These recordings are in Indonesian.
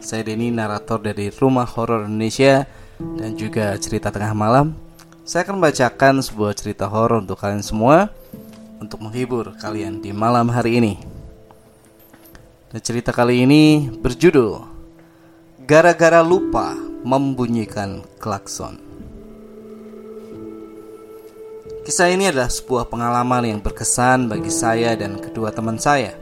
Saya Denny, narator dari Rumah Horor Indonesia dan juga cerita tengah malam. Saya akan membacakan sebuah cerita horor untuk kalian semua untuk menghibur kalian di malam hari ini. Dan cerita kali ini berjudul Gara-gara lupa membunyikan klakson. Kisah ini adalah sebuah pengalaman yang berkesan bagi saya dan kedua teman saya.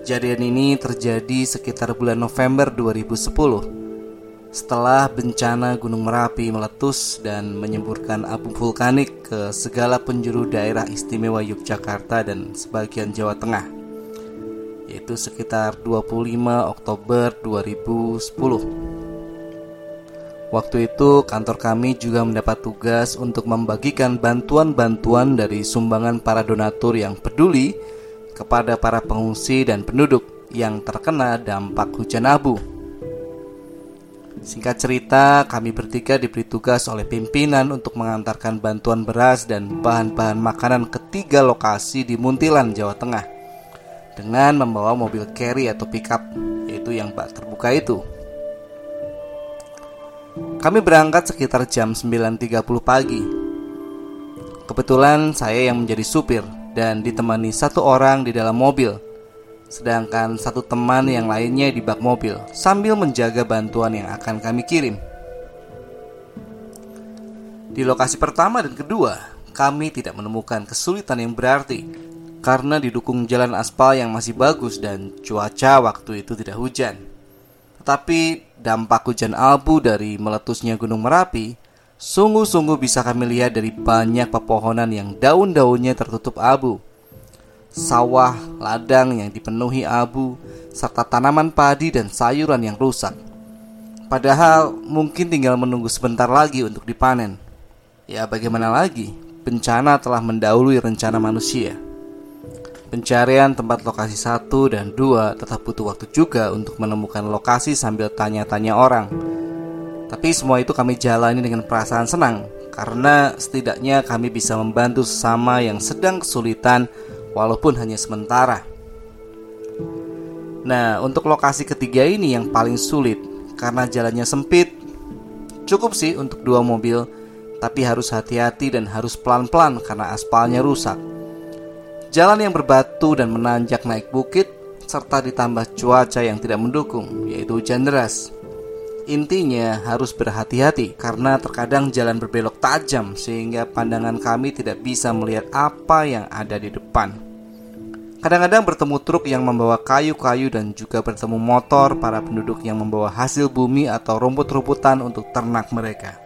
Kejadian ini terjadi sekitar bulan November 2010 setelah bencana Gunung Merapi meletus dan menyemburkan abu vulkanik ke segala penjuru daerah istimewa Yogyakarta dan sebagian Jawa Tengah yaitu sekitar 25 Oktober 2010 Waktu itu kantor kami juga mendapat tugas untuk membagikan bantuan-bantuan dari sumbangan para donatur yang peduli kepada para pengungsi dan penduduk yang terkena dampak hujan abu. Singkat cerita, kami bertiga diberi tugas oleh pimpinan untuk mengantarkan bantuan beras dan bahan-bahan makanan ke tiga lokasi di Muntilan, Jawa Tengah dengan membawa mobil carry atau pickup, yaitu yang bak terbuka itu. Kami berangkat sekitar jam 9.30 pagi. Kebetulan saya yang menjadi supir dan ditemani satu orang di dalam mobil, sedangkan satu teman yang lainnya di bak mobil sambil menjaga bantuan yang akan kami kirim. Di lokasi pertama dan kedua, kami tidak menemukan kesulitan yang berarti karena didukung jalan aspal yang masih bagus dan cuaca waktu itu tidak hujan. Tetapi dampak hujan abu dari meletusnya Gunung Merapi Sungguh-sungguh bisa kami lihat dari banyak pepohonan yang daun-daunnya tertutup abu. Sawah, ladang yang dipenuhi abu, serta tanaman padi dan sayuran yang rusak. Padahal mungkin tinggal menunggu sebentar lagi untuk dipanen. Ya bagaimana lagi, bencana telah mendahului rencana manusia. Pencarian tempat lokasi satu dan dua tetap butuh waktu juga untuk menemukan lokasi sambil tanya-tanya orang tapi semua itu kami jalani dengan perasaan senang karena setidaknya kami bisa membantu sesama yang sedang kesulitan walaupun hanya sementara. Nah, untuk lokasi ketiga ini yang paling sulit karena jalannya sempit. Cukup sih untuk dua mobil, tapi harus hati-hati dan harus pelan-pelan karena aspalnya rusak. Jalan yang berbatu dan menanjak naik bukit serta ditambah cuaca yang tidak mendukung, yaitu hujan deras. Intinya harus berhati-hati karena terkadang jalan berbelok tajam sehingga pandangan kami tidak bisa melihat apa yang ada di depan. Kadang-kadang bertemu truk yang membawa kayu-kayu dan juga bertemu motor para penduduk yang membawa hasil bumi atau rumput-rumputan untuk ternak mereka.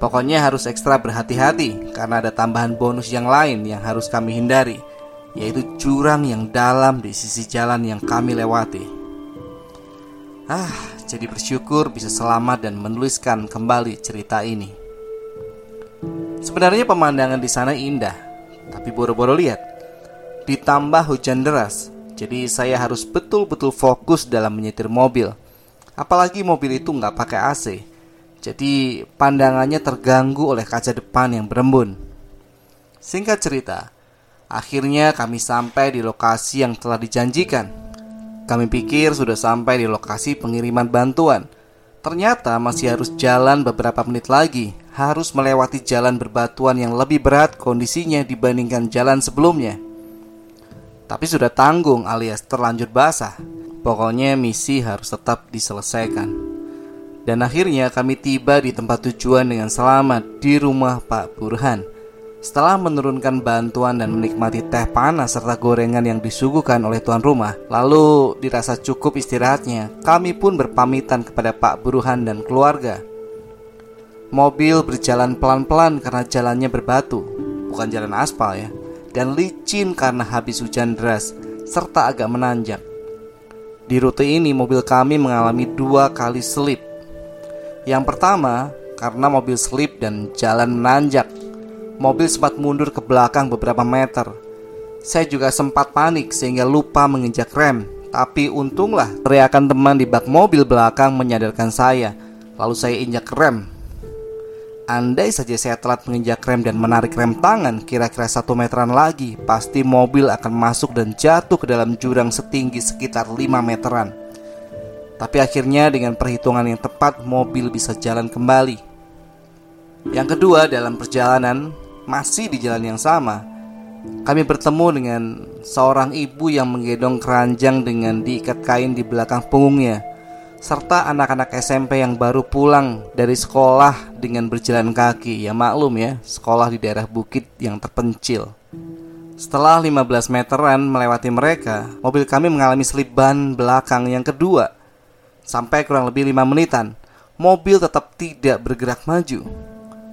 Pokoknya harus ekstra berhati-hati karena ada tambahan bonus yang lain yang harus kami hindari, yaitu jurang yang dalam di sisi jalan yang kami lewati. Ah, jadi bersyukur bisa selamat dan menuliskan kembali cerita ini. Sebenarnya pemandangan di sana indah, tapi boro-boro lihat. Ditambah hujan deras, jadi saya harus betul-betul fokus dalam menyetir mobil. Apalagi mobil itu nggak pakai AC, jadi pandangannya terganggu oleh kaca depan yang berembun. Singkat cerita, akhirnya kami sampai di lokasi yang telah dijanjikan. Kami pikir sudah sampai di lokasi pengiriman bantuan. Ternyata masih harus jalan beberapa menit lagi, harus melewati jalan berbatuan yang lebih berat kondisinya dibandingkan jalan sebelumnya. Tapi sudah tanggung alias terlanjur basah. Pokoknya misi harus tetap diselesaikan. Dan akhirnya kami tiba di tempat tujuan dengan selamat di rumah Pak Burhan. Setelah menurunkan bantuan dan menikmati teh panas serta gorengan yang disuguhkan oleh tuan rumah, lalu dirasa cukup istirahatnya, kami pun berpamitan kepada Pak Burhan dan keluarga. Mobil berjalan pelan-pelan karena jalannya berbatu, bukan jalan aspal ya, dan licin karena habis hujan deras, serta agak menanjak. Di rute ini mobil kami mengalami dua kali selip. Yang pertama, karena mobil selip dan jalan menanjak Mobil sempat mundur ke belakang beberapa meter. Saya juga sempat panik sehingga lupa menginjak rem. Tapi untunglah teriakan teman di bak mobil belakang menyadarkan saya. Lalu saya injak rem. Andai saja saya telat menginjak rem dan menarik rem tangan kira-kira satu meteran lagi, pasti mobil akan masuk dan jatuh ke dalam jurang setinggi sekitar 5 meteran. Tapi akhirnya dengan perhitungan yang tepat, mobil bisa jalan kembali. Yang kedua, dalam perjalanan, masih di jalan yang sama, kami bertemu dengan seorang ibu yang menggendong keranjang dengan diikat kain di belakang punggungnya, serta anak-anak SMP yang baru pulang dari sekolah dengan berjalan kaki. Ya maklum ya, sekolah di daerah bukit yang terpencil. Setelah 15 meteran melewati mereka, mobil kami mengalami selip ban belakang yang kedua. Sampai kurang lebih 5 menitan, mobil tetap tidak bergerak maju.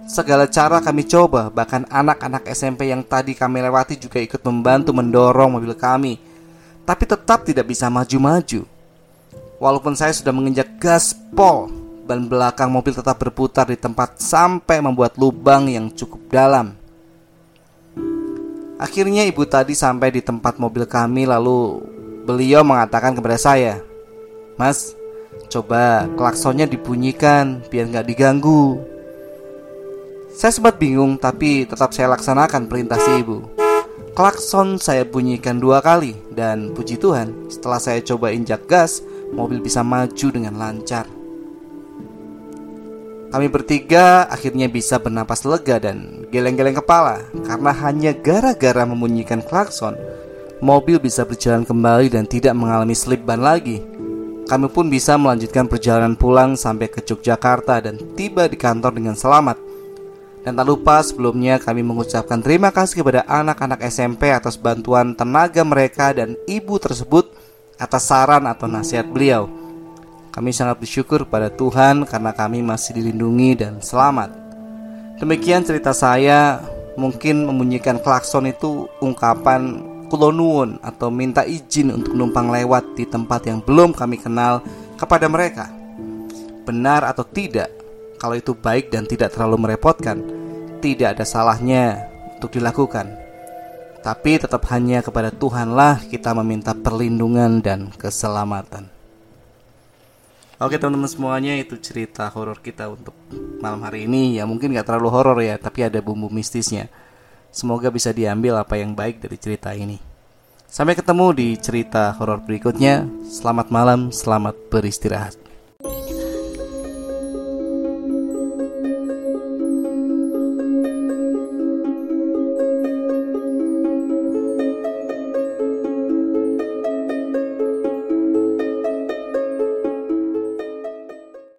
Segala cara kami coba, bahkan anak-anak SMP yang tadi kami lewati juga ikut membantu mendorong mobil kami. Tapi tetap tidak bisa maju-maju. Walaupun saya sudah menginjak gaspol, ban belakang mobil tetap berputar di tempat sampai membuat lubang yang cukup dalam. Akhirnya ibu tadi sampai di tempat mobil kami lalu beliau mengatakan kepada saya, Mas, coba klaksonnya dibunyikan biar nggak diganggu. Saya sempat bingung tapi tetap saya laksanakan perintah si ibu. Klakson saya bunyikan dua kali dan puji Tuhan setelah saya coba injak gas, mobil bisa maju dengan lancar. Kami bertiga akhirnya bisa bernapas lega dan geleng-geleng kepala karena hanya gara-gara membunyikan klakson, mobil bisa berjalan kembali dan tidak mengalami slip ban lagi. Kami pun bisa melanjutkan perjalanan pulang sampai ke Yogyakarta dan tiba di kantor dengan selamat. Dan tak lupa sebelumnya kami mengucapkan terima kasih kepada anak-anak SMP atas bantuan tenaga mereka dan ibu tersebut atas saran atau nasihat beliau. Kami sangat bersyukur pada Tuhan karena kami masih dilindungi dan selamat. Demikian cerita saya, mungkin membunyikan klakson itu ungkapan kulonuun atau minta izin untuk numpang lewat di tempat yang belum kami kenal kepada mereka. Benar atau tidak, kalau itu baik dan tidak terlalu merepotkan, tidak ada salahnya untuk dilakukan. Tapi tetap hanya kepada Tuhanlah kita meminta perlindungan dan keselamatan. Oke teman-teman semuanya itu cerita horor kita untuk malam hari ini ya mungkin gak terlalu horor ya tapi ada bumbu mistisnya. Semoga bisa diambil apa yang baik dari cerita ini. Sampai ketemu di cerita horor berikutnya. Selamat malam, selamat beristirahat.